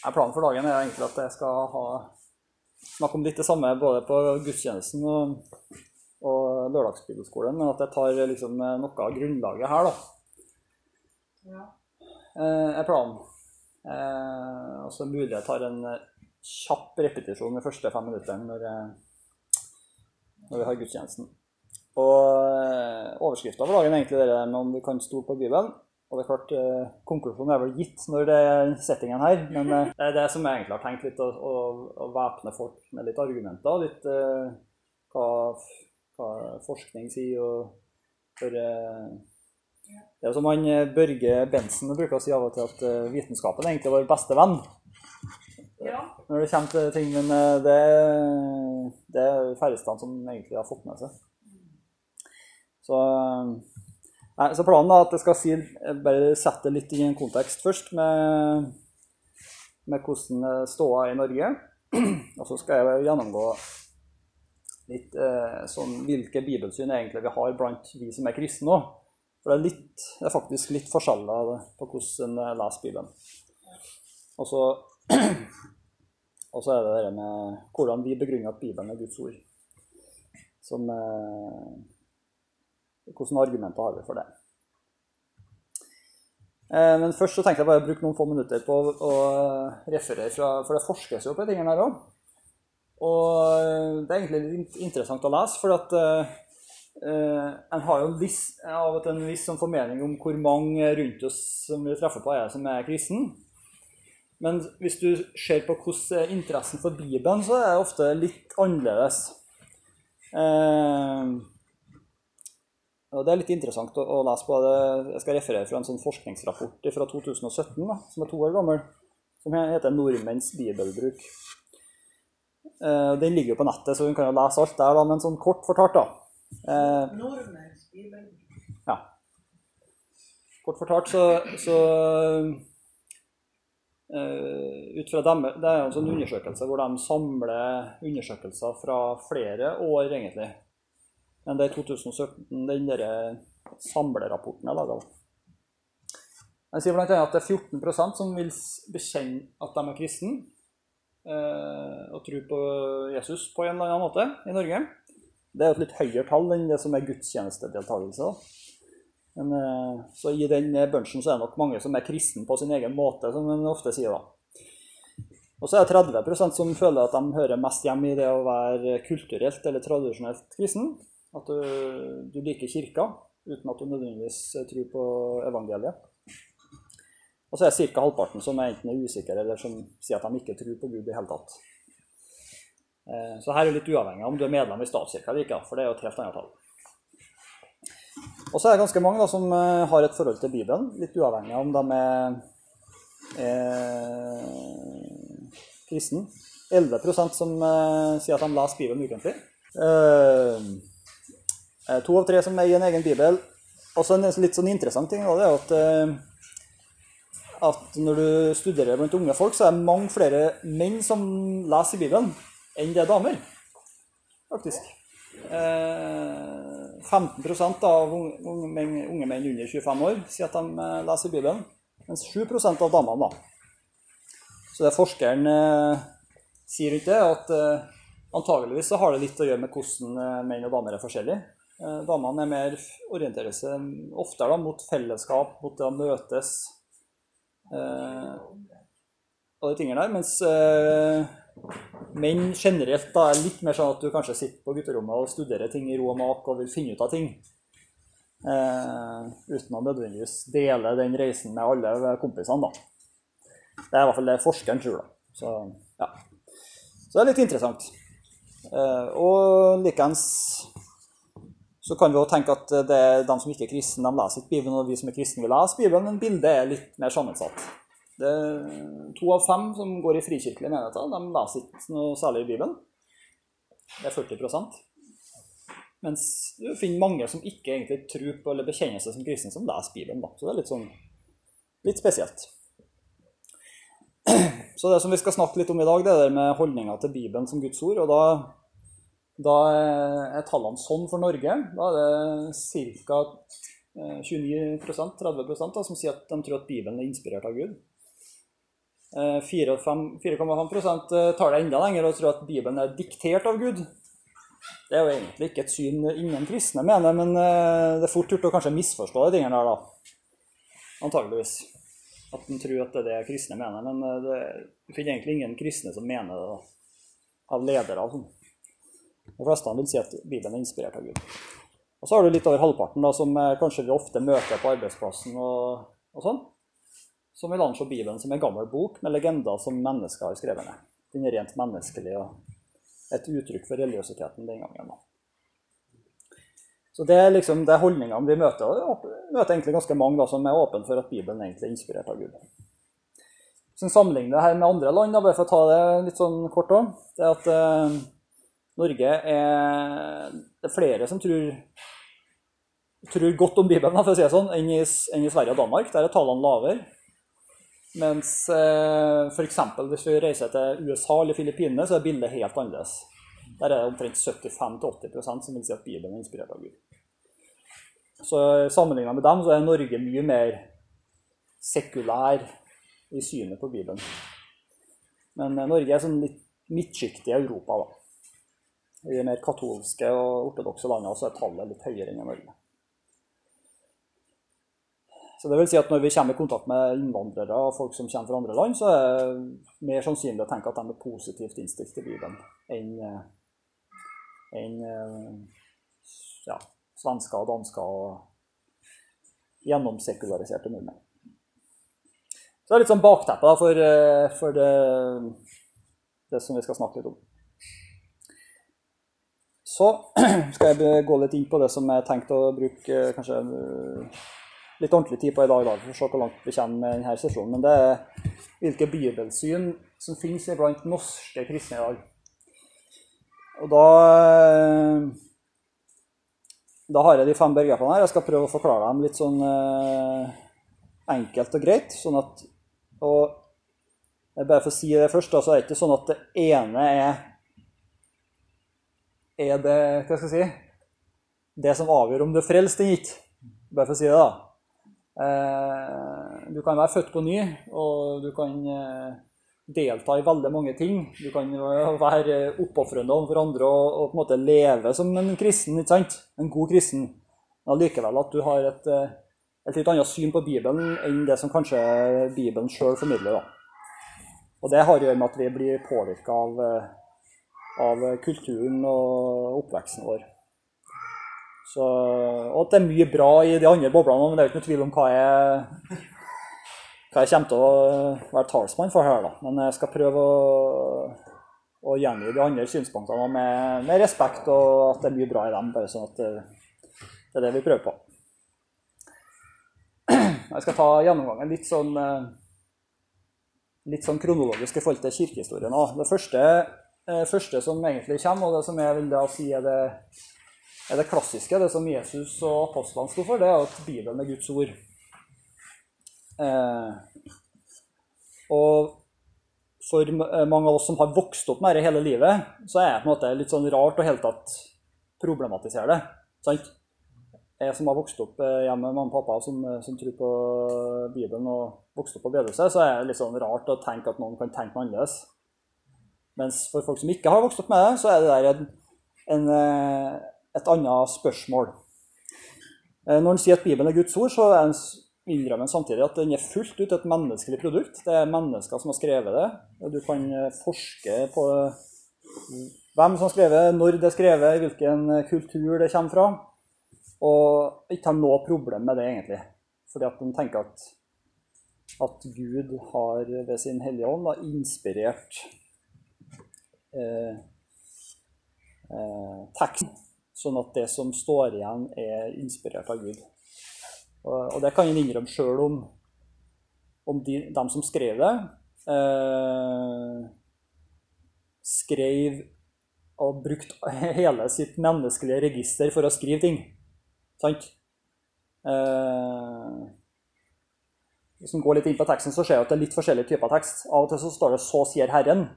Ja, planen for dagen er egentlig at jeg skal ha, snakke om litt det samme både på gudstjenesten og, og lørdagsbibelskolen, men at jeg tar liksom noe av grunnlaget her, da. Ja. Eh, er planen. Eh, og så mulig jeg tar en kjapp repetisjon de første fem minuttene når, når vi har gudstjenesten. Og eh, overskrifta for dagen er egentlig det med om du kan stole på Bibelen. Og det er klart, eh, Konklusjonen er vel gitt når det er settingen her, men eh, det er det som jeg egentlig har tenkt litt, å, å, å væpne folk med litt argumenter. Litt eh, hva, hva forskning sier. og for eh, Det er som han eh, Børge Bensen bruker å si av og til, at eh, vitenskapen er egentlig vår beste venn ja. når det kommer til ting, men det, det er færreste som egentlig har fått med seg. Så, eh, nei, så planen er at jeg skal si, bare sette litt i en kontekst først, med, med hvordan det ståa er i Norge. Og så skal jeg gjennomgå litt eh, sånn, hvilke bibelsyn egentlig vi har blant vi som er kristne nå. For det er, litt, det er faktisk litt forskjeller på hvordan en leser Bibelen. Og så er det det med hvordan vi begrunner at Bibelen er Guds ord. Som, eh, hvordan argumenter har vi for det? Eh, men først så tenkte jeg bare å bruke noen få minutter på å, å referere fra For det forskes jo på de tingene her òg. Og det er egentlig litt interessant å lese, for at Uh, en har jo en viss, av og til en viss sånn formening om hvor mange rundt oss som vi treffer på, er som er kristen. Men hvis du ser på hvordan interessen for Bibelen, så er det ofte litt annerledes. Eh, og Det er litt interessant å, å lese på. Det. Jeg skal referere fra en sånn forskningsrapport fra 2017, da, som er to år gammel, som heter 'Nordmenns bibelbruk'. Eh, den ligger jo på nettet, så hun kan jo lese alt der, da, men sånn kort fortalt, da. Eh, Nordmenns bibelbruk. ja. Kort fortalt så, så Uh, ut fra dem, Det er en sånn undersøkelse hvor de samler undersøkelser fra flere år, egentlig. Men det er 2017 den der samlerapporten jeg laga. Den sier bl.a. at det er 14% som vil bekjenne at de er kristne eh, og tror på Jesus på en eller annen måte i Norge. Det er et litt høyere tall enn det som er gudstjenestedeltakelse. Men, eh, så i den bunchen er det nok mange som er kristne på sin egen måte, som en ofte sier da. Og så er det 30 som føler at de hører mest hjemme i det å være kulturelt eller tradisjonelt kristen. At du, du liker kirka uten at du nødvendigvis tror på evangeliet. Og så er det ca. halvparten som er enten er usikre eller som sier at de ikke tror på Gud i hele tatt. Eh, Så her er det litt uavhengig av om du er medlem i statskirka eller ikke, for det er jo et helt annet tall. Og så er det ganske mange da, som eh, har et forhold til Bibelen, litt uavhengig av om de er, er kristne. 11 som eh, sier at de leser Bibelen ukentlig. Eh, to av tre som eier en egen bibel. Også en litt sånn interessant ting det er at, eh, at når du studerer blant unge folk, så er det mange flere menn som leser Bibelen, enn det er damer. Faktisk. Eh, 15 av unge, menn, unge menn under 25 år sier at de eh, leser Bibelen, mens 7 av damene da. Så det forskeren eh, sier rundt det, at eh, antageligvis så har det litt å gjøre med hvordan eh, menn og damer er forskjellige. Eh, damene er mer, orienterer seg oftere da, mot fellesskap, mot det å møtes eh, og de tingene der, mens eh, menn generelt da er litt mer sånn at du kanskje sitter på gutterommet og studerer ting i ro og mak og vil finne ut av ting. Eh, uten å nødvendigvis dele den reisen med alle kompisene, da. Det er i hvert fall det forskeren tror, da. Så, ja. Så det er litt interessant. Eh, og likeens så kan vi også tenke at det er de som ikke er kristne, de leser ikke Bibelen, og vi som er kristne, vil lese Bibelen, men bildet er litt mer sammensatt. Det er to av fem som går i frikirkelige menigheter, de leser ikke noe særlig i Bibelen. Det er 40% Mens du finner mange som ikke egentlig tror på eller bekjenner seg som kristne, som leser Bibelen. Da. Så det er litt sånn litt spesielt. Så det som vi skal snakke litt om i dag, det er det med holdninga til Bibelen som Guds ord. og da da er tallene sånn for Norge. Da er det ca. 29% 30 da, som sier at de tror at Bibelen er inspirert av Gud. Eh, 4,5 4,5 tar det enda lenger og tror at Bibelen er diktert av Gud. Det er jo egentlig ikke et syn ingen kristne mener, men eh, det er fort gjort å kanskje misforstå de tingene her, da. Antageligvis. At en tror at det er det kristne mener. Men eh, det, finner egentlig ingen kristne som mener det, da. Av ledere. Sånn. De fleste vil si at Bibelen er inspirert av Gud. Og så har du litt over halvparten da, som eh, kanskje vi ofte møter på arbeidsplassen og, og sånn. Som vil anse Bibelen som en gammel bok med legender som mennesker har skrevet ned. Den er rent menneskelig og et uttrykk for religiøsiteten den gangen. da. Så Det er liksom det holdningene vi møter. Og vi møter egentlig ganske mange da, som er åpne for at Bibelen egentlig er inspirert av Gud. Hvis en sammenligner det her med andre land, da, bare for å ta det litt sånn kort òg, det er at eh, Norge er Det er flere som tror, tror godt om Bibelen for å si det sånn, enn i, enn i Sverige og Danmark. Der er tallene lavere. Mens eh, f.eks. hvis vi reiser til USA eller Filippinene, så er bildet helt annerledes. Der er det omtrent 75-80% som vil si at Bibelen er inspirert av Gud. Så Sammenlignet med dem så er Norge mye mer sekulær i synet på Bibelen. Men eh, Norge er sånn litt midtsjiktig i Europa. da. I de mer katolske og ortodokse landene så er tallet litt høyere enn i Norge. Så det vil si at Når vi kommer i kontakt med innvandrere og folk som kommer fra andre land, så er det mer sannsynlig å tenke at de er positivt innstilt til Bibelen enn enn ja, svensker og dansker og gjennomsekulariserte nordmenn. Så det er litt sånn bakteppe for, for det, det, som vi skal snakke litt om. Så skal jeg gå litt inn på det som jeg tenkte å bruke kanskje litt ordentlig tid på i dag, da, for å se hvor langt vi kommer med denne sesjonen. Men det er hvilke bibelsyn som finnes blant norske kristne i dag. Og da, da har jeg de fem begrepene her. Jeg skal prøve å forklare dem litt sånn eh, enkelt og greit. sånn at, og jeg bare for å si det først, da, så er det ikke sånn at det ene er er det hva skal jeg si, det som avgjør om du er frelst eller ikke. Bare for å si det, da. Eh, du kan være født på ny, og du kan eh, delta i veldig mange ting. Du kan være oppofrende overfor andre og, og, på en måte leve som en kristen, ikke sant? En god kristen. Men allikevel at du har et, eh, et, litt annet syn på Bibelen enn det som kanskje Bibelen sjøl formidler. Da. Og det har å gjøre med at vi blir påvirka av, av kulturen og oppveksten vår. Så, og at det er mye bra i de andre boblene, men det er ikke noe tvil om hva jeg, hva jeg kommer til å være talsmann for her. da. Men jeg skal prøve å, å gjengi de andre synspunktene med, med, respekt, og at det er mye bra i dem. bare sånn at det, det er det vi prøver på. Jeg skal ta gjennomgangen litt sånn, litt sånn kronologisk i forhold til kirkehistorien. Det første, eh, første, som egentlig kommer, og det som jeg vil da si er det er det klassiske, det som Jesus og apostlene sto for, det er at Bibelen er Guds ord. Eh, og for mange av oss som har vokst opp med dette hele livet, så er det på en måte litt sånn rart å helt tatt problematisere det. Sant? Jeg som har vokst opp eh, hjemme med mamma og pappa som, eh, som, tror på Bibelen og vokst opp på bedelse, så er det litt sånn rart å tenke at noen kan tenke annerledes. Mens for folk som ikke har vokst opp med det, så er det der en, en eh, et annet spørsmål. Eh, når en sier at Bibelen er Guds ord, så innrømmer han samtidig at den er fullt ut et menneskelig produkt. Det er mennesker som har skrevet det. Du kan eh, forske på hvem som har skrevet, når det er skrevet, hvilken kultur det kommer fra. Og ikke har noe problem med det, egentlig. Fordi at de tenker at, at Gud har ved sin Hellige Ånd inspirert teksten sånn at det som står igjen, er inspirert av Gud. Og, det kan en innrømme sjøl om, om de, dem som skrev det. Eh, skrev og brukte hele sitt menneskelige register for å skrive ting. Sant? Eh, hvis en går litt inn på teksten, så ser jeg at det er litt forskjellige typer tekst. Av og til så står det 'Så sier Herren'.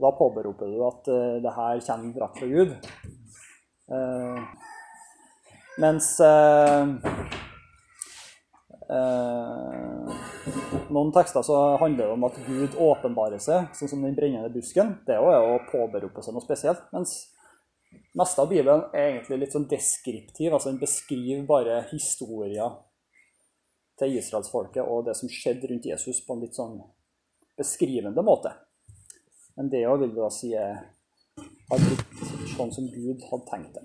Da påberoper du at uh, det her kommer rett fra Gud. Uh, mens eh, noen tekster så handler det om at Gud åpenbarer seg, sånn som den brennende busken. Det er jo å påberope seg noe spesielt. Mens meste av Bibelen er egentlig litt sånn deskriptiv. altså Den beskriver bare historier til israelsfolket og det som skjedde rundt Jesus, på en litt sånn beskrivende måte. Men det òg vil da si er, har blitt sånn som Gud hadde tenkt det.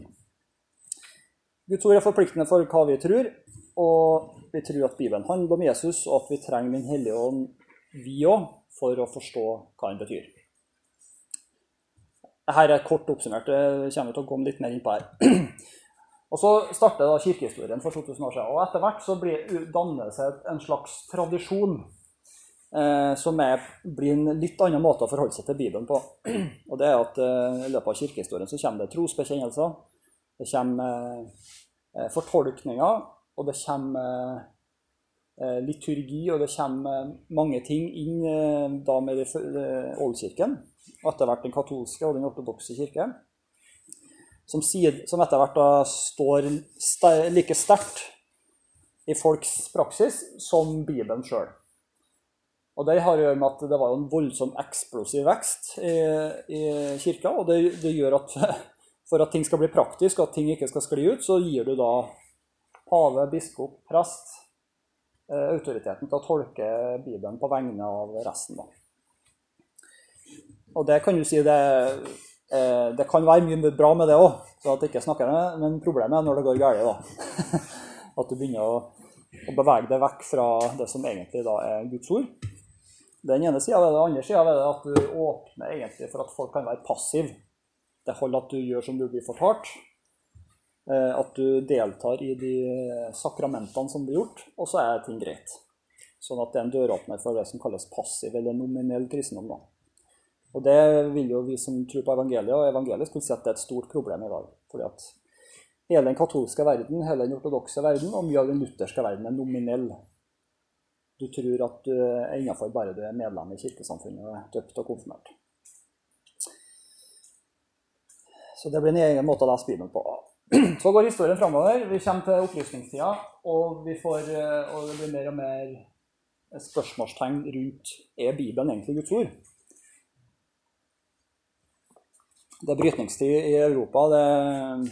Guds ord er forpliktende for hva vi tror, og vi tror at Bibelen handler om Jesus, og at vi trenger Den hellige ånd, vi òg, for å forstå hva den betyr. Dette er kort oppsummert, det kommer vi til å komme litt mer inn på her. Og Så starter da kirkehistorien for 2000 år siden. og Etter hvert så blir, danner det seg en slags tradisjon eh, som er, blir en litt annen måte å forholde seg til Bibelen på. Og det er at eh, I løpet av kirkehistorien så kommer det trosbekjennelser, det kommer eh, fortolkninger, og det kommer eh, liturgi, og det kommer mange ting inn eh, da med Oldkirken, og etter hvert den katolske og den ortodokse kirke som, som etter hvert da står like sterkt i folks praksis som Bibelen sjøl. Og Det har å gjøre med at det var en voldsom eksplosiv vekst i, i kirka. Og det, det, gjør at for at ting skal bli praktisk, og at ting ikke skal skli ut, så gir du da pave, biskop, prest eh, autoriteten til å tolke Bibelen på vegne av resten. Da. Og det kan du si det Eh, det kan være mye bra med det òg, så at jeg ikke snakker med, men problemet er når det går galt. At du begynner å, å, bevege deg vekk fra det som egentlig da er Guds ord. Den ene sida det. Den andre sida er det at du åpner egentlig for at folk kan være passive. Det holder at du gjør som du blir fortalt. Eh, at du deltar i de sakramentene som blir gjort, og så er ting greit. Sånn at det er en døråpner for det som kalles passiv eller nominell kristendom. da. Og det vil jo vi som tror på evangeliet og evangeliet, skulle si at det er et stort problem i dag. Fordi at hele den katolske verden, hele den ortodokse verden og mye av den lutherske verden er nominell. Du tror at du er innafor bare du er medlem i kirkesamfunnet og er døpt og konfirmert. Så det blir en egen måte å lese Bibelen på. Så går historien framover. Vi kommer til opplysningstida, og, får, og det blir mer og mer spørsmålstegn rundt er Bibelen egentlig Guds ord. det er brytningstid i Europa. Det er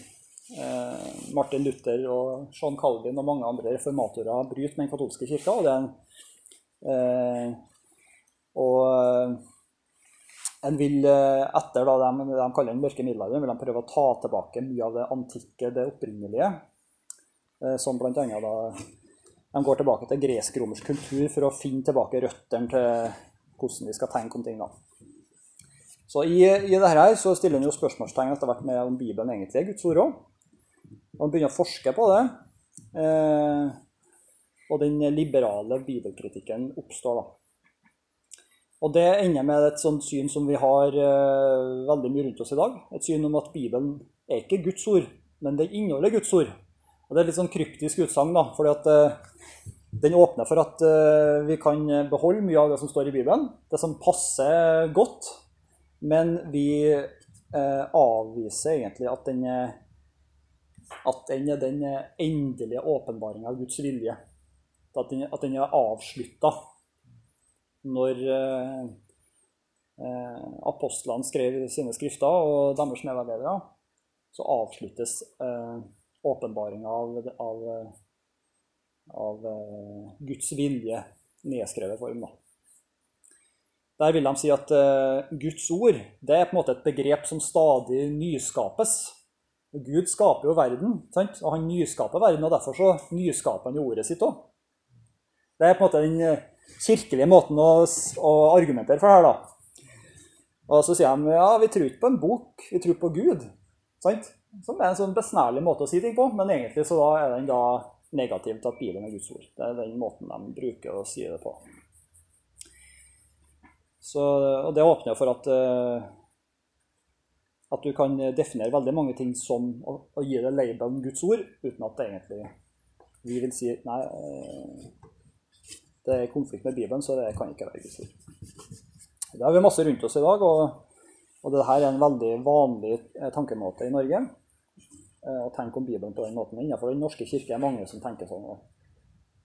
eh, Martin Luther og Sean Calvin og mange andre reformatorer bryter med den katolske kirka. Og, det, eh, og eh, en vil eh, etter da, de, de kaller den mørke middelalderen, vil de prøve å ta tilbake mye av det antikke, det opprinnelige. Eh, som bl.a. da de går tilbake til gresk-romersk kultur for å finne tilbake røttene til hvordan vi skal tenke om ting. da. Så i, i dette her så stiller han jo spørsmålstegn etter hvert med om Bibelen egentlig er Guds ord òg. Han begynner å forske på det. Eh, og den liberale bibelkritikken oppstår, da. Og det ender med et sånt syn som vi har eh, veldig mye rundt oss i dag. Et syn om at Bibelen er ikke Guds ord, men den inneholder Guds ord. Og Det er litt sånn kryptisk utsagn, fordi at eh, den åpner for at eh, vi kan beholde mye av det som står i Bibelen. Det som passer godt men vi eh, avviser egentlig at den, at den er den endelige åpenbaringa av Guds vilje. At den, at den er avslutta når eh, eh, apostlene skrev sine skrifter, og deres medarbeidere, så avsluttes eh, åpenbaringa av, av, av eh, Guds vilje nedskrevet form. da. Der vil de si at uh, Guds ord det er på en måte et begrep som stadig nyskapes. Gud skaper jo verden, sant? og han nyskaper verden, og derfor så nyskaper han jo ordet sitt òg. Det er på en måte den eh, kirkelige måten å, å argumentere for det her, da. Og så sier de ja, vi tror ikke på en bok, vi tror på Gud. Sant? Som er en sånn besnærlig måte å si ting på, men egentlig så da er den da negativ til at Bibelen er Guds ord. Det er den måten de bruker å si det på. Så, og det åpner for at, uh, at du kan definere veldig mange ting som å, å gi det labelen Guds ord, uten at det egentlig vi vil si nei, uh, det er konflikt med Bibelen, så det kan ikke være Guds ord. Det har vi masse rundt oss i dag, og, og dette er en veldig vanlig eh, tankemåte i Norge. Å tenke om Bibelen på den måten. Innenfor Den norske kirke er mange som tenker sånn.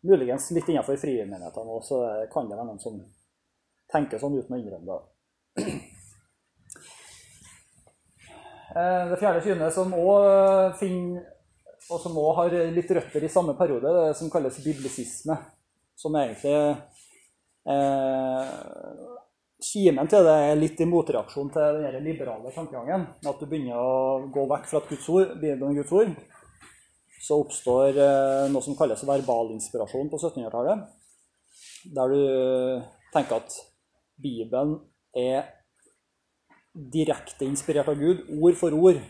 muligens litt innenfor frimenighetene òg, så kan det være noen som tenker sånn uten å innrømme det. Eh, Det fjerde synet som òg finner og som òg har litt røtter i samme periode, det som kalles biblisisme. Som egentlig eh, Kimen til det er litt i motreaksjon til den liberale tankegangen. At du begynner å gå vekk fra et Guds ord, Bibelen Guds ord. Så oppstår eh, noe som kalles verbalinspirasjon på 1700-tallet. Der du tenker at Bibelen er direkte inspirert av Gud, ord for ord.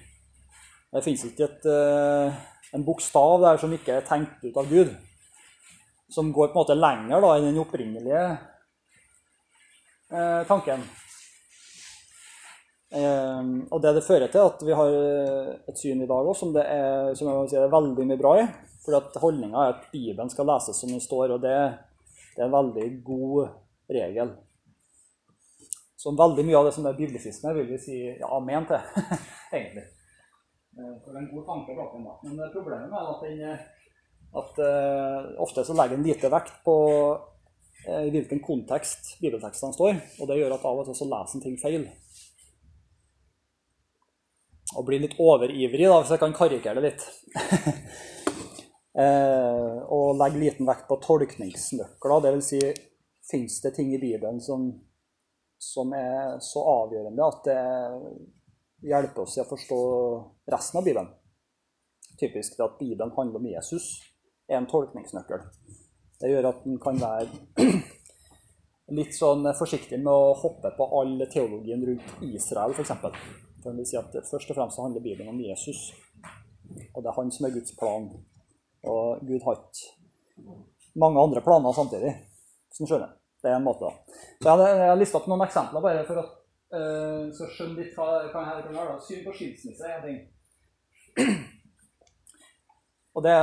Det fins ikke et, eh, en bokstav der som ikke er tenkt ut av Gud. Som går på en måte lenger da, enn den opprinnelige eh, tanken. Eh, og det det fører til, at vi har et syn i dag også, som det er, som si, er veldig mye bra i. For at holdninga er at Bibelen skal leses som den står, og det, det er en veldig god regel. Som veldig mye av det som er biblisisme, vil vi si ja, amen til, egentlig. Eh, For det en god tanke bak den. da. Men eh, problemet er at, den, eh, at uh, ofte så legger en lite vekt på uh, i hvilken kontekst bibeltekstene står. Og det gjør at av og til så leser en ting feil. Og blir litt overivrig, da, hvis jeg kan karikere det litt. uh, og legger liten vekt på tolkningsnøkler. Dvs. Si, fins det ting i Bibelen som, som er så avgjørende at det hjelper oss i å forstå resten av Bibelen. Typisk at Bibelen handler om Jesus, er en tolkningsnøkkel. Det gjør at en kan være litt sånn forsiktig med å hoppe på all teologien rundt Israel, f.eks. For, for vil si at Først og fremst handler Bibelen om Jesus. Og det er han som er Guds plan. Og Gud har ikke mange andre planer samtidig, som skjønner. Det er en måte, da. Så jeg har lista opp noen eksempler bare for at Uh, så skjønne litt hva her kan være. Syn på skilsmisse er en ting. Og det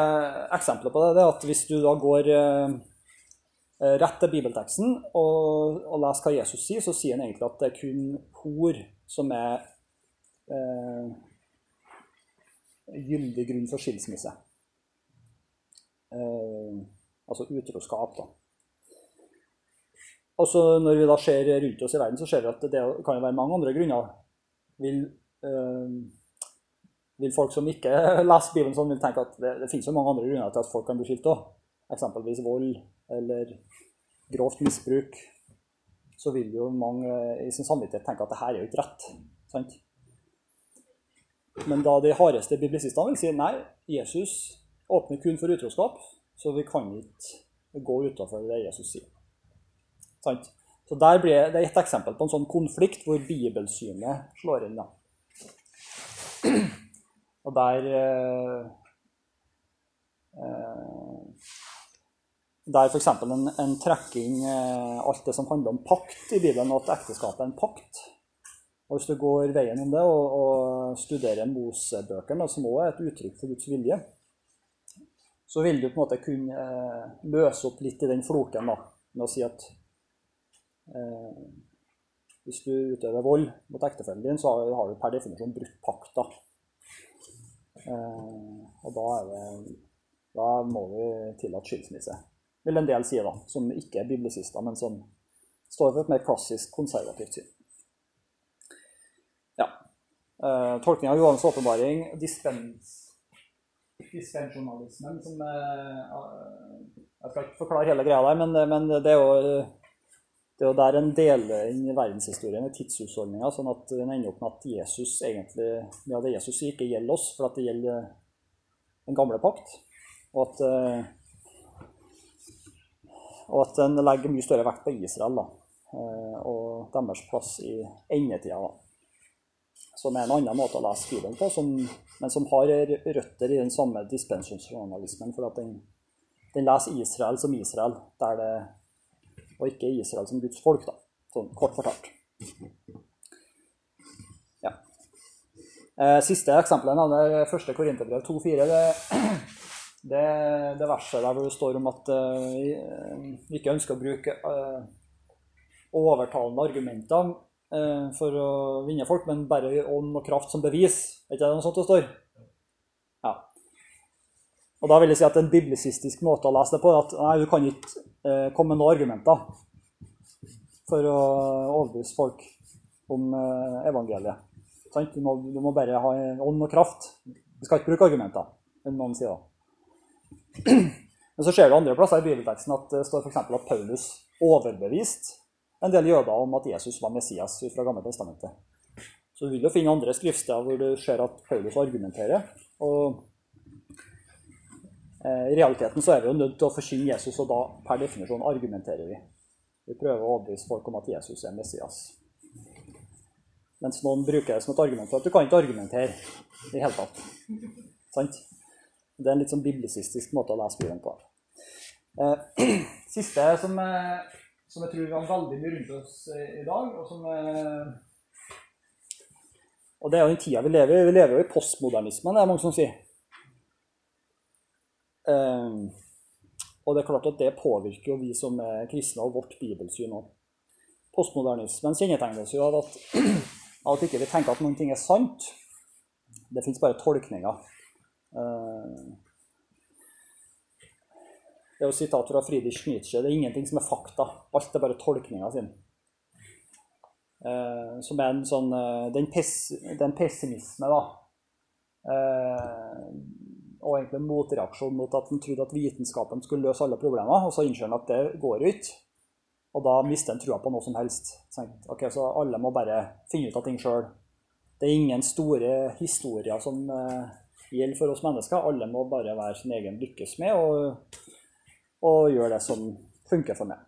Eksempelet på det, det er at hvis du da går uh, rett til bibelteksten og, og leser hva Jesus sier, så sier han egentlig at det er kun hor som er eh, gyldig grunn for skilsmisse. altså utroskap, da. Og så når vi da ser rundt oss i verden, så ser vi at det kan være mange andre grunner. Vil, øh, vil folk som ikke leser Bibelen sånn, vil tenke at det, det finnes jo mange andre grunner til at folk kan bli skilt òg. Eksempelvis vold eller grovt misbruk. Så vil jo mange i sin samvittighet tenke at det her er jo ikke rett. Sant? Men da de hardeste biblisistene vil si nei, Jesus åpner kun for utroskap, så vi kan ikke gå utafor det Jesus sier. Sant? Så der blir Det er et eksempel på en sånn konflikt hvor bibelsynet slår inn. da. Og der eh, Der f.eks. En, en trekking eh, alt det som handler om pakt i Bibelen, og at ekteskapet er en pakt. Og Hvis du går veien om det og, og studerer Mosebøkene, som også er et uttrykk for Guds vilje, så vil du på en måte kunne eh, løse opp litt i den floken da, med å si at Eh, hvis du utøver vold mot ektefellen din, så har du per definisjon brutt pakta. Eh, og da, det, da må vi tillate skilsmisse. Vil en del si, da, som ikke er biblisister, men som står for et mer klassisk konservativt syn. Ja. Eh, Tolkning av Johans åpenbaring, dispens, dispensjonalismen som Jeg skal ikke forklare hele greia der, men, men det er jo det er jo der en deler inn verdenshistorien i tidshusholdninga, sånn at en ender opp med at Jesus egentlig, ja, det Jesus sier, ikke gjelder oss, for at det gjelder den gamle pakt. Og at, eh, og at en legger mye større vekt på Israel da, eh, og deres plass i endetida. Da. Som er en annen måte å lese Bibelen på, som, men som har røtter i den samme dispensjonsjournalismen. For at den, den leser Israel som Israel, der det og ikke Israel som Guds folk, da. Sånn kort fortalt. Ja. Eh, siste eksempelet av det første Korinterbrev 2,4. Det, det, det verset der hvor det står om at uh, vi ikke ønsker å bruke uh, overtalende argumenter for å vinne folk, men bare ånd og kraft som bevis. Er ikke det noe sånt det står? Ja. Og da vil jeg si at En biblisistisk måte å lese det på er at nei, du kan ikke eh, komme med noen argumenter for å overbevise folk om eh, evangeliet. Du, må, du må bare ha ånd og kraft. Du skal ikke bruke argumenter, enn noen sier. Men så ser du andre plasser i bibelteksten at det står f.eks. at Paulus overbeviste en del jøder om at Jesus var Messias fra Gamle testamentet. Så du vil jo finne andre skriftsteder hvor du ser at Paulus argumenterer. Og eh, i realiteten så er vi jo nødt til å forkynne Jesus, og da per definisjon argumenterer vi. Vi prøver å overbevise folk om at Jesus er Messias. Mens noen bruker det som et argument for at du kan ikke argumentere i hele tatt. Sant? Det er en litt sånn biblisistisk måte å lese Bibelen på. Eh, siste som, eh, som, jeg tror vi har veldig mye rundt oss i dag, og som eh, Og det er jo den tida vi lever i. Vi lever jo i postmodernismen, det er mange som sier. Eh, og det er klart at det påvirker jo vi som er kristne og vårt bibelsyn òg. Postmodernismen kjennetegnes jo av at, av at ikke vi tenker at noen ting er sant. Det fins bare tolkninger. Eh, det er jo sitat fra Friedrich Nietzsche. Det er ingenting som er fakta. Alt er bare tolkninga sin. Eh, som er en sånn eh, Det er en pessimisme, da. Og egentlig en motreaksjon mot at en trodde at vitenskapen skulle løse alle problemer. Og så innser en at det går ikke. Og da mister en trua på noe som helst. Ok, Så alle må bare finne ut av ting sjøl. Det er ingen store historier som gjelder for oss mennesker. Alle må bare være sin egen lykkes med og, og gjøre det som funker for meg.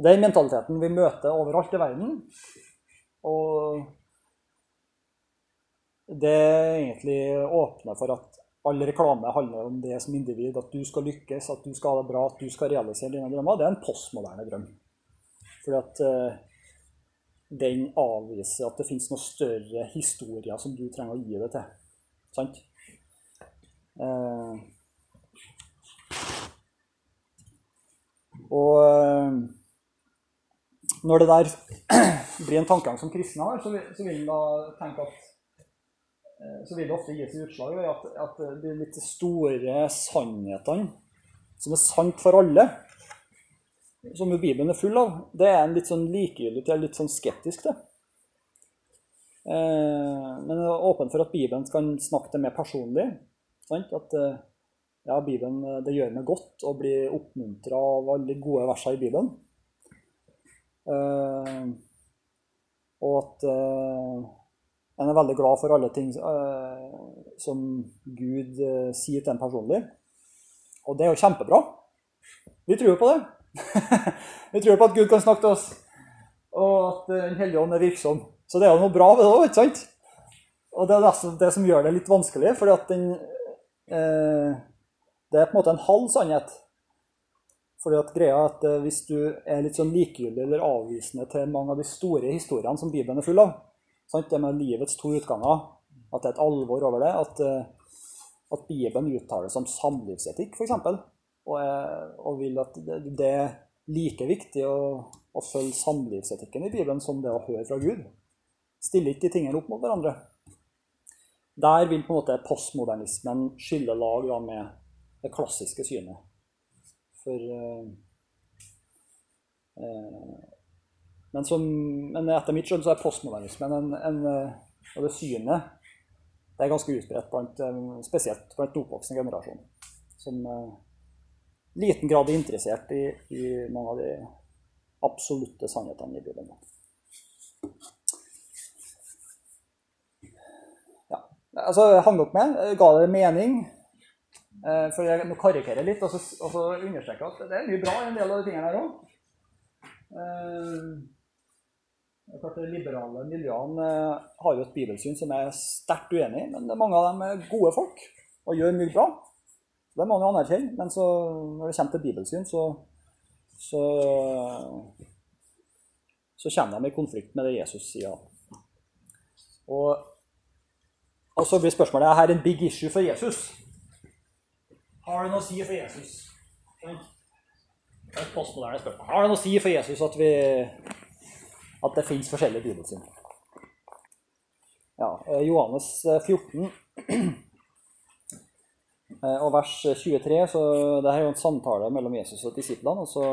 Det er mentaliteten vi møter overalt i verden. Og det egentlig åpner for at all reklame handler om det som individ. At du skal lykkes, at du skal ha det bra, at du skal realisere dine drømmer. Det er en postmoderne drøm. Fordi at uh, den avviser at det fins noen større historier som du trenger å gi det til. Sant? Uh, og uh, når det der blir en tankegang som kristne har, så vil, en da tenke at så vil det ofte gi seg utslag i at, at de litt store sannhetene som er sant for alle, som jo Bibelen er full av, det er en litt sånn likegyldig til, litt sånn skeptisk til. Eh, men jeg er åpen for at Bibelen kan snakke til meg personlig. Sant? At eh, ja, Bibelen, eh, det gjør meg godt å bli oppmuntra av alle de gode versene i Bibelen. Og at en er veldig glad for alle ting som Gud sier til en personlig. Og det er jo kjempebra. Vi tror på det. vi tror på at Gud kan snakke til oss, og at Den hellige ånd er virksom. Så det er jo noe bra ved det òg, ikke sant? Og det er nesten det som gjør det litt vanskelig, fordi at den eh, Det er på en måte en halv sannhet. Fordi at greia er at eh, Hvis du er litt sånn likegyldig eller avvisende til mange av de store historiene som Bibelen er full av, sant? det med livets to utganger, at det er et alvor over det, at, eh, at Bibelen uttaler seg om samlivsetikk, f.eks., og, og vil at det, det er like viktig å, å følge samlivsetikken i Bibelen som det å høre fra Gud. Stiller ikke de tingene opp mot hverandre. Der vil på en måte postmodernismen skille lag da, med det klassiske synet. For eh, uh, men, som, men, etter mitt skjønn så er postmodernismen en, en, eh, og det synet det er ganske utbredt, blant, spesielt blant den oppvoksende generasjon. Som uh, liten grad er interessert i, i mange av de absolutte sannhetene i Bibelen. Altså, jeg hang opp med, ga det mening. Uh, for jeg må karikere litt og så, og så understreke at det er mye bra i en del av de tingene her òg. De liberale miljøene eh, har jo et bibelsyn som er sterkt uenig i, men mange av dem er gode folk og gjør mye bra. Det må man jo anerkjenne. Men så, når det kommer til bibelsyn, så, så, så kommer de i konflikt med det Jesus sier. Og og så blir spørsmålet er her en big issue for Jesus. Har det noe å si for Jesus? Det er et postmoderne spørsmål. Har det noe å si for Jesus at, vi, at det fins forskjellige bibelsyn? Ja, eh, Johannes 14 eh, Eh, Og vers 23, så det her er jo en samtale mellom Jesus og disiplene. Og så,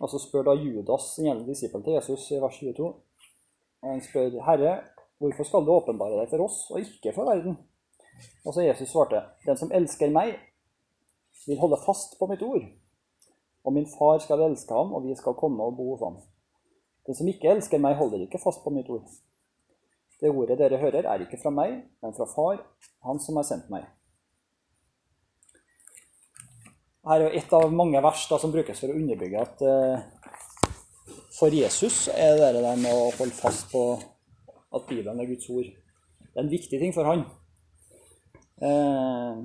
og så spør da Judas, den ene disippelen til Jesus, i vers 22 og Han spør, 'Herre, hvorfor skal du åpenbare deg for oss, og ikke for verden?' Og så Jesus svarte, 'Den som elsker meg, vil holde fast på mitt ord.' 'Og min far skal elske ham, og vi skal komme og bo hos ham.' 'Den som ikke elsker meg, holder ikke fast på mitt ord.' Det ordet dere hører, er ikke fra meg, men fra Far, Han som har sendt meg. Her er jo et av mange vers da, som brukes for å underbygge at eh, for Jesus er det der med å holde fast på at Bibelen er Guds ord. Det er en viktig ting for han. Eh,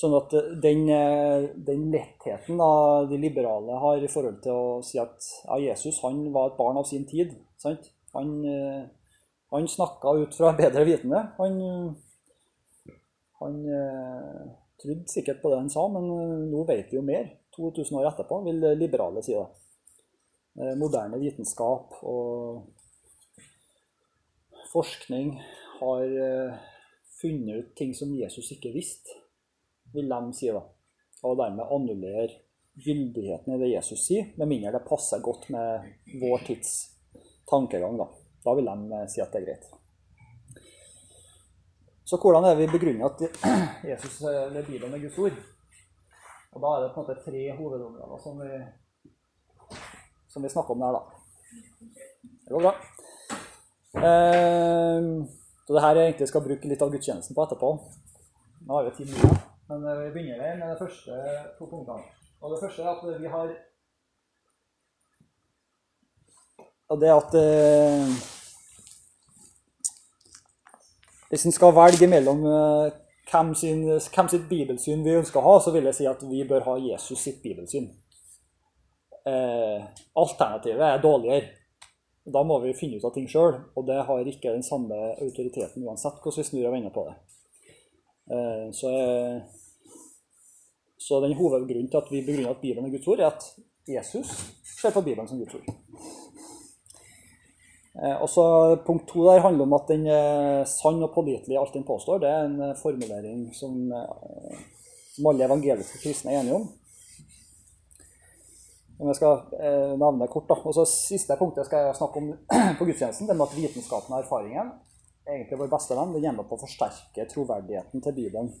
sånn at den, eh, den lettheten da, de liberale har i forhold til å si at ja, Jesus han var et barn av sin tid. Sant? Han, eh, han snakka ut fra bedre vitende. Han, han eh, trodde sikkert på det han sa, men eh, nå vet vi jo mer. 2000 år etterpå, vil liberale si det. Eh, Moderne vitenskap og forskning har eh, funnet ut ting som Jesus ikke visste, vil de si da. Og dermed annullere gyldigheten i det Jesus sier, med mindre det passer godt med vår tids tankegang. Da, da vil de si at det er greit. Så hvordan er vi begrunner at Jesus eller Bibelen er Guds ord? Og da er det på en måte tre hovedområder som vi, som vi snakker om der, da. Det går bra. Eh, så det her er egentlig skal bruke litt av gudstjenesten på etterpå. Nå har vi ti minutter, men eh, vi begynner med de første to punktene. Og det første er at vi har Og det at eh, Hvis en skal velge mellom eh, hvem, sin, hvem sitt bibelsyn vi ønsker å ha, så vil jeg si at vi bør ha Jesus sitt bibelsyn. Eh, alternativet er dårligere. Da må vi finne ut av ting sjøl, og det har ikke den samme autoriteten uansett hvordan vi snur og vender på det. Eh, så, jeg, så den hovedgrunnen til at vi begrunner at Bibelen er Guds ord, er at Jesus ser på Bibelen som Guds ord. Eh, og så Punkt to der handler om at den er sann og pålitelig alt den påstår. Det er en eh, formulering som, eh, som alle evangeliske kristne er enige om. Om jeg skal eh, det kort da. Og så Siste punktet skal jeg snakke om på gudstjenesten. Det med at vitenskapen og erfaringen egentlig vår beste venn, Det er med på å forsterke troverdigheten til Bibelen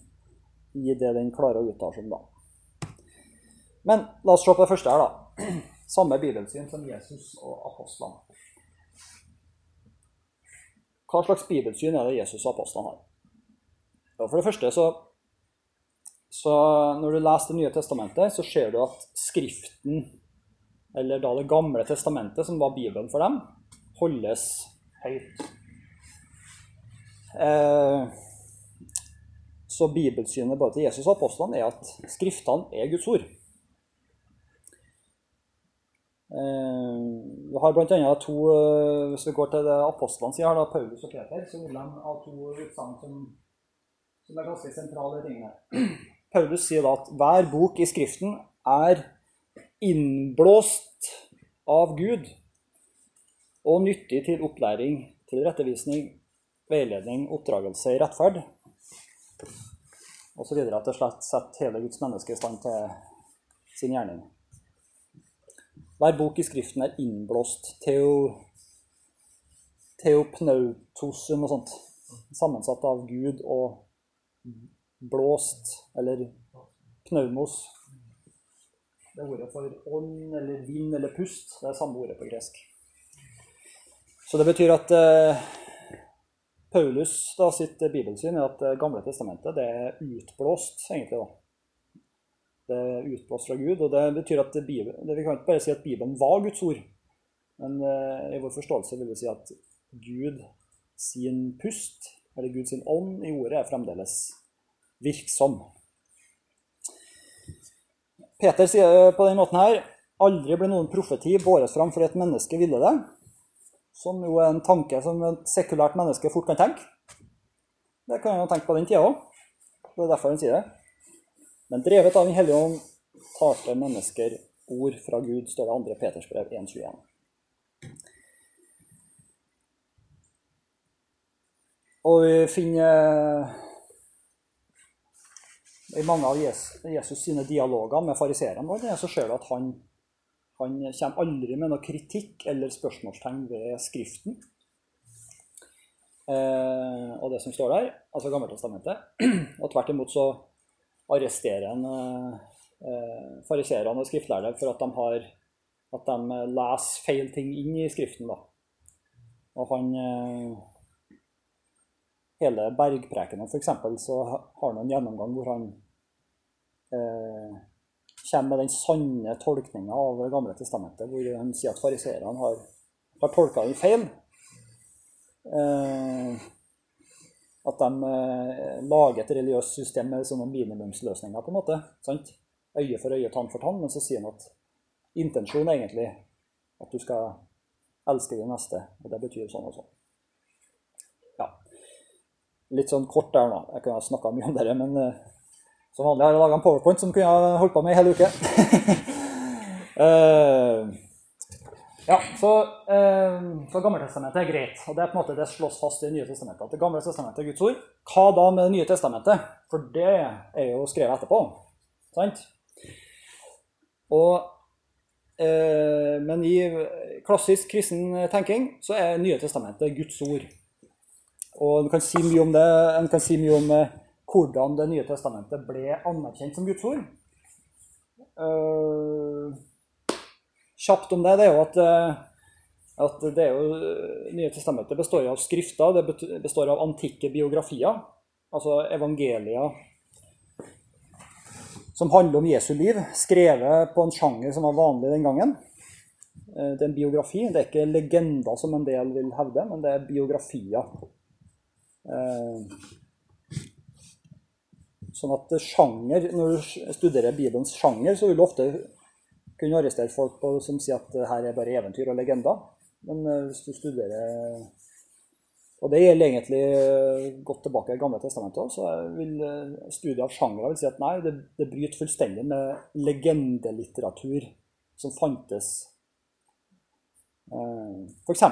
i det den klarer å uttale seg om. da. Men la oss se på det første her, da. Samme bibelsyn som Jesus og apostlene. Hva slags bibelsyn er det Jesus og apostlene har? Ja, for det første så, så Når du leser Det nye testamentet, så ser du at Skriften, eller da Det gamle testamentet, som var Bibelen for dem, holdes høyt. Eh, så bibelsynet både til Jesus og apostlene er at Skriftene er Guds ord. Eh, Vi har bl.a. to eh, Hvis vi går til det apostlene sier, da, Paulus og Peter, så vil de ha to utsagn som, som er ganske sentrale ting tingene. Paulus sier da at hver bok i Skriften er innblåst av Gud og nyttig til opplæring, til rettevisning, veiledning, oppdragelse i rettferd osv. Rett og slett sette hele Guds menneske i stand til sin gjerning. Hver bok i Skriften er innblåst. Theo, Theopnautos eller sånt. Sammensatt av Gud og blåst, eller pneumos. Det er ordet for ånd eller vind eller pust. Det er samme ordet på gresk. Så det betyr at eh, Paulus da, sitt bibelsyn er at Det gamle testamentet det er utblåst, egentlig. da. Det er utblåst fra Gud. og Det betyr at Bibelen, det, Vi kan ikke bare si at Bibelen var Guds ord, men eh, i vår forståelse vil vi si at Gud sin pust, eller Gud sin ånd i ordet, er fremdeles virksom. Peter sier på den måten her aldri ble noen profeti båret fram fordi et menneske ville det. Som jo er en tanke som et sekulært menneske fort kan tenke. Det kan han jo tenke på den tida òg. Det er derfor han sier det. Men drevet av Den hellige ånd talte mennesker ord fra Gud, står det 2. Peters brev 1.21. Og vi finner I mange av Jesus, Jesus sine dialoger med fariseerne så ser du at han, han kommer aldri med noe kritikk eller spørsmålstegn ved Skriften eh, og det som står der, altså Gammeltestamentet. Og tvert imot så arresterer han eh, fariseerne og skriftlærerne for at de, har, at de leser feil ting inn i Skriften. da. Og han eh, Hele bergprekenen, f.eks., så har han en gjennomgang hvor han eh, kommer med den sanne tolkninga av Det gamle testamentet, hvor han sier at fariseerne har, har tolka den feil. Eh, at de eh, lager et religiøst system med sånne minimumsløsninger, på en måte. sant? Øye for øye, tann for tann. Men så sier han at intensjonen er egentlig at du skal elske din neste. Og det betyr sånn og sånn. Ja. Litt sånn kort der nå. Jeg kunne ha snakka mye om det, men eh, som vanlig har jeg laga en powerpoint som kunne ha holdt på med i hele uke. uh, ja, så, uh, så Gammeltestamentet er greit. og Det er på en måte det slås fast i Det nye testamentet. At Det gamle testamentet er Guds ord. Hva da med Det nye testamentet? For det er jo skrevet etterpå. Sant? Og, uh, men i klassisk kristen tenking så er Nye testamentet Guds ord. Og En kan si mye om det. En kan si mye om hvordan Det nye testamentet ble anerkjent som Guds ord. Uh, kjapt om det, det er jo at, at det er jo, Nye testamentet består av skrifter, det består av antikke biografier, altså evangelier som handler om Jesu liv, skrevet på en sjanger som var vanlig den gangen. Det er en biografi. Det er ikke legender, som en del vil hevde, men det er biografier. Sånn at sjanger, Når du studerer Bibelens sjanger, så vil du ofte kunne arrestere folk på, som sier at her er bare eventyr og legender. Men hvis du studerer Og det gjelder egentlig godt tilbake i Gamle testamentet òg, så vil studiet av sjangere si at nei, det, det bryter fullstendig med legendelitteratur som fantes. F.eks.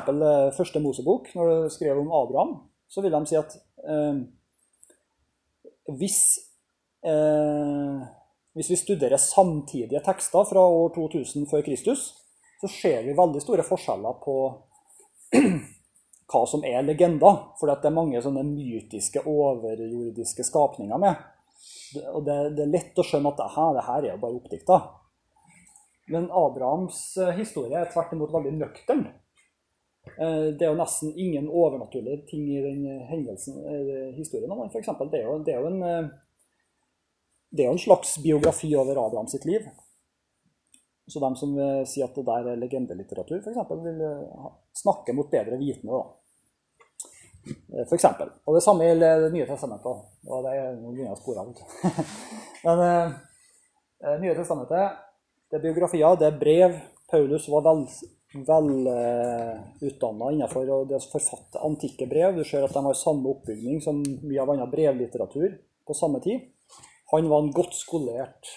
første Mosebok, når du skrev om Abraham, så vil de si at eh, hvis eh, hvis vi studerer samtidige tekster fra år 2000 før Kristus, så ser vi veldig store forskjeller på hva som er legender. For det er mange sånne mytiske, overjordiske skapninger med. Og det, det er lett å skjønne at dette, det her er jo bare oppdikta. Men Abrahams historie er tvert imot veldig nøktern. Det er jo nesten ingen overnaturlige ting i den hendelsen, historien om eksempel. Det, er jo, det er jo en det er jo en slags biografi over Abraham sitt liv. Så de som sier at det der er legendelitteratur, f.eks., vil snakke mot bedre vitende. For eksempel. og det samme gjelder Det nye testamentet. Og det er noen begynner å spore av. Men Det nye testamentet det er biografier, det er brev. Paulus var vel, velutdanna uh, innenfor å forfatte antikke brev. Du ser at de har samme oppbygning som mye av annen brevlitteratur på samme tid. Han var en godt skolert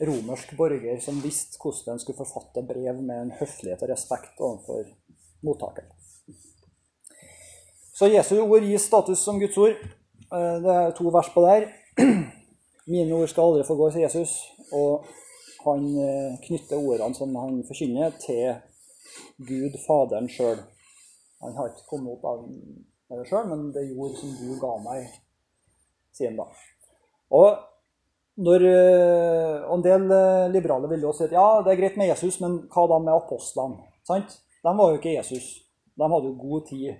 romersk borger som visste hvordan en skulle forfatte brev med en høflighet og respekt overfor mottakeren. Så Jesu ord gis status som Guds ord. Det er to vers på der. Mine ord skal aldri forgå, sier Jesus. Og han knytter ordene som han forkynner, til Gud, Faderen sjøl. Han har ikke kommet opp av det sjøl, men det ord som du ga meg, sier han da. Og når, og en del liberale vil jo si at ja, det er greit med Jesus, men hva da med apostlene? Sant? De var jo ikke Jesus. De hadde jo god tid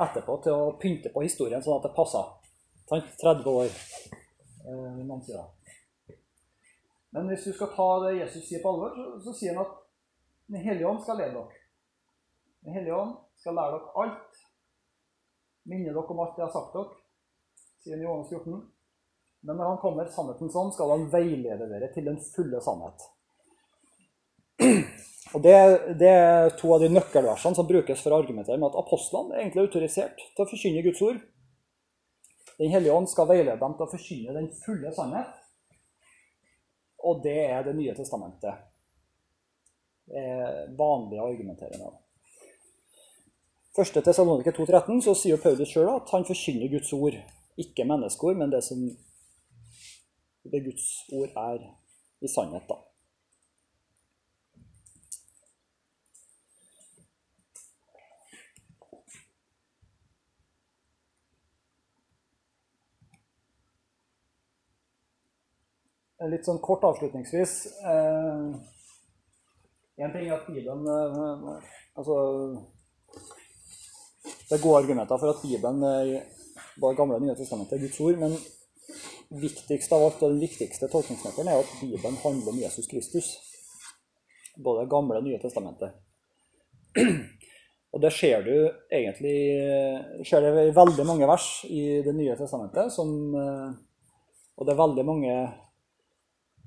etterpå til å pynte på historien sånn at det passa. 30 år. Det. Men hvis du skal ta det Jesus sier på alvor, så, så sier han at Den hellige ånd skal lede dere. Den hellige ånd skal lære dere alt. Minne dere om alt jeg har sagt dere, sier han i Johannes 14. Men når han kommer sannheten sånn, skal han veilede dere til den fulle sannhet. Og det, det, er to av de nøkkelversene som brukes for å argumentere med at apostlene er egentlig autorisert til å forkynne Guds ord. Den hellige ånd skal veilede dem til å forkynne den fulle sannhet. Og det er Det nye testamentet. Det er vanlig å argumentere med. Første Tessalonike 2,13 så sier Paulus sjøl at han forkynner Guds ord. Ikke menneskeord, men det som det Guds ord er i sannhet, da. Litt sånn kort avslutningsvis. Eh, en ting er at Bibelen eh, Altså Det er gode argumenter for at Bibelen, eh, både Gamle og Nye testamentet, er Guds ord. Men viktigst av alt, og den viktigste tolkningsnøkkelen er at Bibelen handler om Jesus Kristus. Både Gamle og Nye testamentet. Og det ser du egentlig ser det i veldig mange vers i Det nye testamentet. Som, og det er veldig mange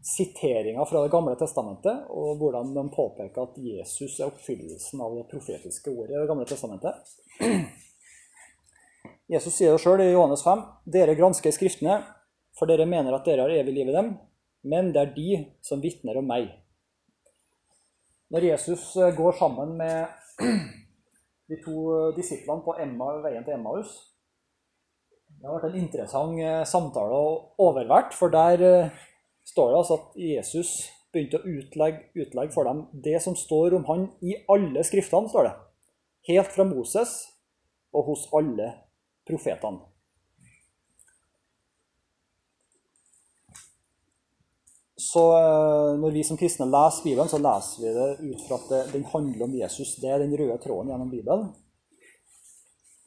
siteringer fra Det gamle testamentet, og hvordan de påpeker at Jesus er oppfyllelsen av det profetiske ordet i Det gamle testamentet. Jesus sier det sjøl i Johannes 5.: Dere gransker Skriftene, for dere mener at dere har evig liv i dem, men det er de som vitner om meg. Når Jesus eh, går sammen med de to disiplene på Emma, veien til Emmaus Det har vært en interessant eh, samtale å overvært, for der eh, står det altså at Jesus begynte å utlegge, utlegge for dem det som står om han i alle skriftene. står det. Helt fra Moses og hos alle profetene. Så eh, når vi som kristne leser Bibelen, så leser vi det ut fra at den handler om Jesus. Det er den røde tråden gjennom Bibelen.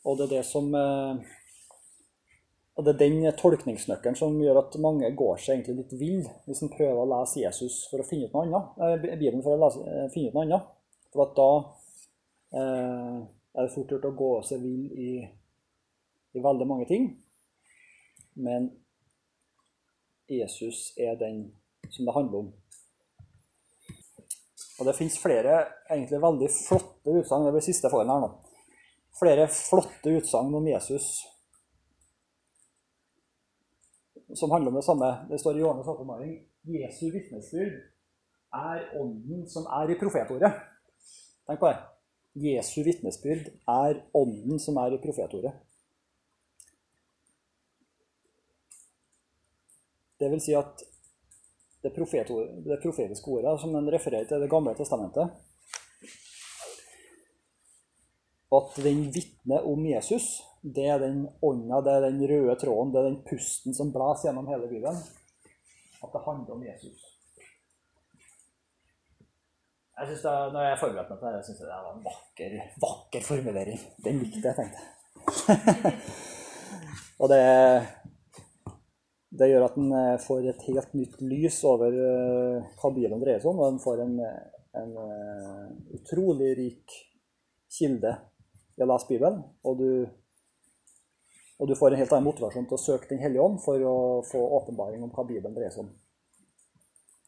Og det er det som eh, og Det er den tolkningsnøkkelen som gjør at mange går seg egentlig litt vill hvis en prøver å lese Jesus for å finne ut noe annet. Bibelen for å lese, eh, finne ut noe annet. For at da eh, er det fort gjort å gå seg vill i, i veldig mange ting. Men Jesus er den som det handler om. Og det fins flere egentlig veldig flotte utsagn. Det blir siste foran her nå. Flere flotte utsagn om Jesus som handler om det samme. Det står i Johannes' åpenbaring Jesu vitnesbyrd er ånden som er i profetordet. Tenk på det. Jesu vitnesbyrd er ånden som er i profetordet. Det vil si at det, det profetiske ordet som den refererer til Det gamle testamentet, at den vitner om Jesus, det er den ånda, det er den røde tråden, det er den pusten som blåser gjennom hele Bibelen. At det handler om Jesus. Jeg synes det, når jeg forberedte meg til det, syns jeg det var en vakker, vakker formulering. Den likte jeg, tenkte jeg. Og det, det, gjør at en eh, får et helt nytt lys over eh, hva Bibelen dreier seg om, og en får en, en eh, utrolig rik kilde i å lese Bibelen. Og du, og du, får en helt annen motivasjon til å søke Den hellige ånd for å få åpenbaring om hva Bibelen dreier seg om.